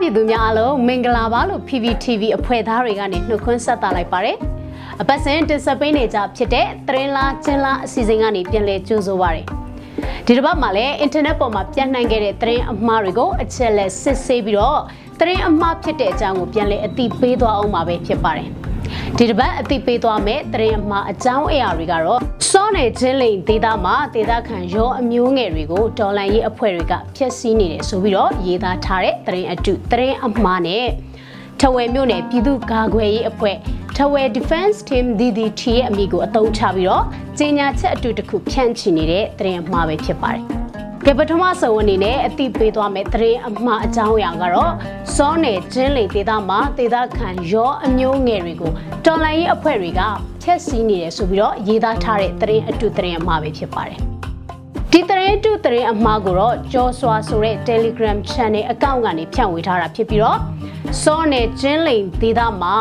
ပြည်သူများအားလုံးမင်္ဂလာပါလို့ PPTV အဖွဲ့သားတွေကနေနှုတ်ခွန်းဆက်တာလိုက်ပါတယ်။အပတ်စဉ်တင်ဆက်ပေးနေကြဖြစ်တဲ့သတင်းလားကျင်းလားအစီအစဉ်ကနေပြန်လည်ကြိုဆိုပါရစေ။ဒီတစ်ပတ်မှာလည်းအင်တာနက်ပေါ်မှာပြန့်နှံ့ခဲ့တဲ့သတင်းအမှားတွေကိုအချက်လက်စစ်ဆေးပြီးတော့သတင်းအမှားဖြစ်တဲ့အကြောင်းကိုပြန်လည်အသိပေးသွားအောင်ပါပဲဖြစ်ပါတယ်။ ဒီတစ်ပတ်အသိပေးသွားမယ့်သတင်းအမှားအကြောင်းအရာတွေကတော့စောနယ်ချင်းလိန်ဒေသမှာဒေသခံရောအမျိုးငယ်တွေကိုဒေါ်လာရေးအဖွဲ့တွေကဖျက်ဆီးနေတယ်ဆိုပြီးတော့ရေးသားထားတဲ့သတင်းအတုသတင်းအမှားနဲ့ထဝယ်မြို့နယ်ပြည်သူ့ကာကွယ်ရေးအဖွဲ့ထဝယ် Defense Team DDT ရဲ့အမည်ကိုအသုံးချပြီးတော့ကြေညာချက်အတူတခုဖြန့်ချီနေတဲ့သတင်းအမှားပဲဖြစ်ပါတယ်။ ကပထမဆုံးအနေနဲ့အတိပေးသွားမယ့်သတင်းအမှားအကြောင်းအရာကတော့စောနယ်ကျင်းလေဒေသမှာဒေသခံရောအမျိုးငယ်တွေကိုတော်လိုင်းရေးအဖွဲ့တွေကဖျက်ဆီးနေတယ်ဆိုပြီးတော့ရေးသားထားတဲ့သတင်းအတုသတင်းအမှားပဲဖြစ်ပါတယ်။ဒီသတင်းတုသတင်းအမှားကိုတော့ကြောစွာဆိုတဲ့ Telegram Channel အကောင့်ကနေဖြန့်ဝေထားတာဖြစ်ပြီးတော့စောနယ်ကျင်းလိန်ဒေသမှာ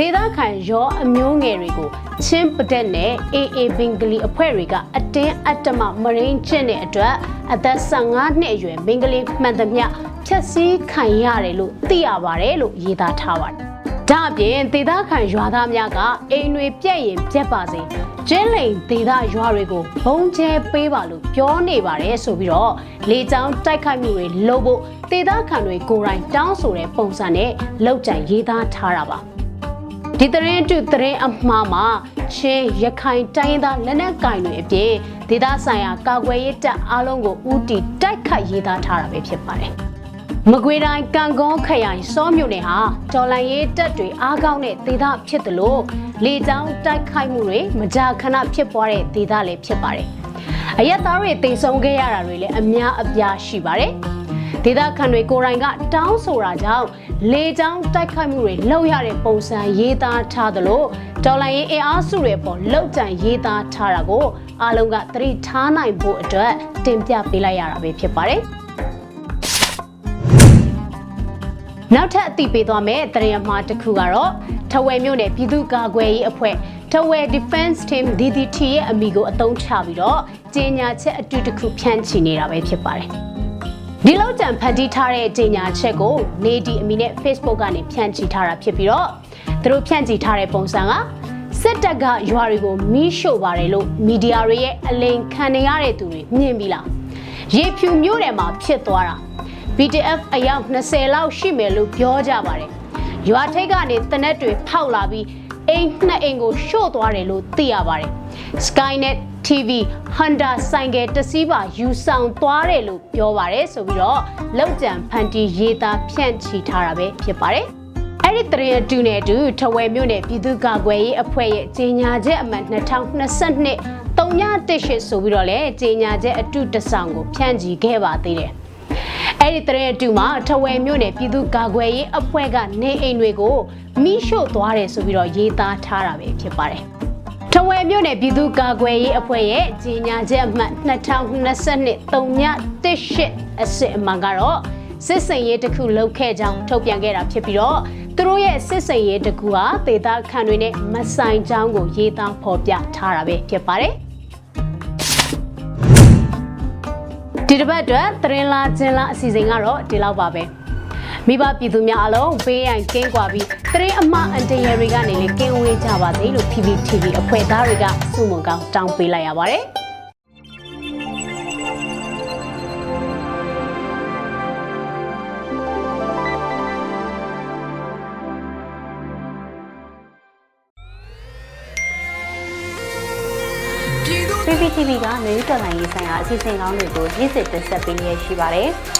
ဒေသခံရောအမျိုးငယ်တွေကိုချင်းပတက်နဲ့ AA ဘင်္ဂလီအဖွဲ့တွေကအတင်းအတ္တမမရင်းကျင့်တဲ့အတွက်အသက်15နှစ်အရွယ်ဘင်္ဂလီမှန်သမျှဖြတ်စည်းခံရတယ်လို့သိရပါတယ်လို့ရေးသားထားပါတယ်။ဒါအပြင်ဒေသခံရွာသားများကအိမ်တွေပြက်ရင်ပြက်ပါစေကျင်းလိန်ဒေသရွာတွေကိုဘုံကျဲပေးပါလို့ပြောနေပါတယ်ဆိုပြီးတော့လေကြောင်းတိုက်ခိုက်မှုတွေလုပ်ဖို့ဒေသခံတွေကိုယ်တိုင်တောင်းဆိုတဲ့ပုံစံနဲ့လောက်ကြံရေးသားထားတာပါ။ ဒီသတင်းတုသတင်းအမှားမှာချင်းရခိုင်တိုင်းသားလက်နက်ကင်တွေအပြင်ဒေသဆိုင်ရာကာကွယ်ရေးတပ်အားလုံးကိုဦးတည်တိုက်ခိုက်ရေးသားထားတာပဲဖြစ်ပါတယ်။မကွေတိုင်းကံကောခရိုင်စောမြို့နယ်ဟာတော်လန်ရေးတပ်တွေအားကောင်းတဲ့ဒေသဖြစ်တယ်လို့လေကြောင်းတိုက်ခိုက်မှုတွေမကြာခဏဖြစ်ပွားတဲ့ဒေသလည်းဖြစ်ပါတယ်။အရက်သားတွေတိမ်ဆုံခဲ့ရတာတွေလည်းအများအပြားရှိပါတယ်။ ဒေသခံတွေကိုယ်တိုင်ကတောင်းဆိုတာကြောင့်လေကြောင်းတိုက်ခိုက်မှုတွေလုပ်ရတဲ့ပုံစံရေးသားထားသလိုဒေါ်လာရေးအင်အားစုတွေပေါ်လောက်ကြံရေးသားထားတာကိုအားလုံးကသတိထားနိုင်ဖို့အတွက်တင်ပြပေးလိုက်ရတာပဲဖြစ်ပါတယ်နောက်ထပ်အသိပေးသွားမယ့်တရမှားတစ်ခုကတော့ထဝယ်မြို့နယ်ပြည်သူ့ကာကွယ်ရေးအဖွဲ့ထဝယ် Defense Team DDT ရဲ့အမည်ကိုအသုံးချပြီးတော့ကြေညာချက်အတူတခုဖြန့်ချီနေတာပဲဖြစ်ပါတယ် ဒီလောက်တန်ဖန်တီးထားတဲ့ကြေညာချက်ကိုနေဒီအမီနဲ့ Facebook ကနေဖြန့်ချီထားတာဖြစ်ပြီးတော့သူတို့ဖြန့်ချီထားတဲ့ပုံစံကစစ်တပ်ကရွာတွေကိုမီးရှို့ပါတယ်လို့မီဒီယာတွေရဲ့အလိန်ခံနေရတဲ့သူတွေမြင်ပြီလားရေဖြူမြို့နယ်မှာဖြစ်သွားတာ BTF အယောက်20လောက်ရှိမယ်လို့ပြောကြပါတယ်ရွာထိပ်ကနေတနက်တွေဖောက်လာပြီးအိမ်နှစ်အိမ်ကိုရှို့သွားတယ်လို့သိရပါတယ် Skynet TV Honda ဆိုင်ကယ်တစ်စီးပါယူဆောင်သွားတယ်လို့ပြောပါတယ်ဆိုပြီးတော့လောက်ကြံဖန်တီရေးသားဖြန့်ချီထားတာပဲဖြစ်ပါတယ်အဲ့ဒီတရင်အတူနဲ့အတူထဝယ်မြို့နယ်ပြည်သူ့ကာကွယ်ရေးအဖွဲ့ရဲ့ကြေညာချက်အမှတ်2022 318ဆိုပြီးတော့လည်းကြေညာချက်အတူတဆောင်ကိုဖြန့်ချီခဲ့ပါသေးတယ်အဲ့ဒီတရင်အတူမှာထဝယ်မြို့နယ်ပြည်သူ့ကာကွယ်ရေးအဖွဲ့ကနေအိမ်တွေကိုမိရှို့သွားတယ်ဆိုပြီးတော့ရေးသားထားတာပဲဖြစ်ပါတယ် ထဝယ်မြို့နယ်ပြည်သူ့ကာကွယ်ရေးအဖွဲ့ရဲ့ကြီးညာချက်အမှတ်2022 318အစစ်အမှန်ကတော့စစ်စင်ရေးတစ်ခုလုပ်ခဲ့ကြောင်းထုတ်ပြန်ခဲ့တာဖြစ်ပြီးတော့သူတို့ရဲ့စစ်စင်ရေးတစ်ခုဟာဒေသခံတွေနဲ့မဆိုင်ကြောင်းကိုရေးသားဖော်ပြထားတာပဲဖြစ်ပါတယ်ဒီတစ်ပတ်အတွက်သတင်းလာခြင်းလာအစီအစဉ်ကတော့ဒီလောက်ပါပဲ မိဘပြည်သူများအလုံးဘေးရန်ကင်းကွာပြီးသတင်းအမှားအန်တရတွေကနေလည်းကင်းဝေးကြပါစေလို့ PPTV အဖွဲ့သားတွေကစုမုံကောင်းတောင်းပေးလိုက်ရပါတယ်။ PPTV ကမျိုးတော်လိုင်းရေးဆိုင်ရာအစီအစဉ်ကောင်းတွေကိုရည်စည်တင်ဆက်ပေးနေရရှိပါတယ်။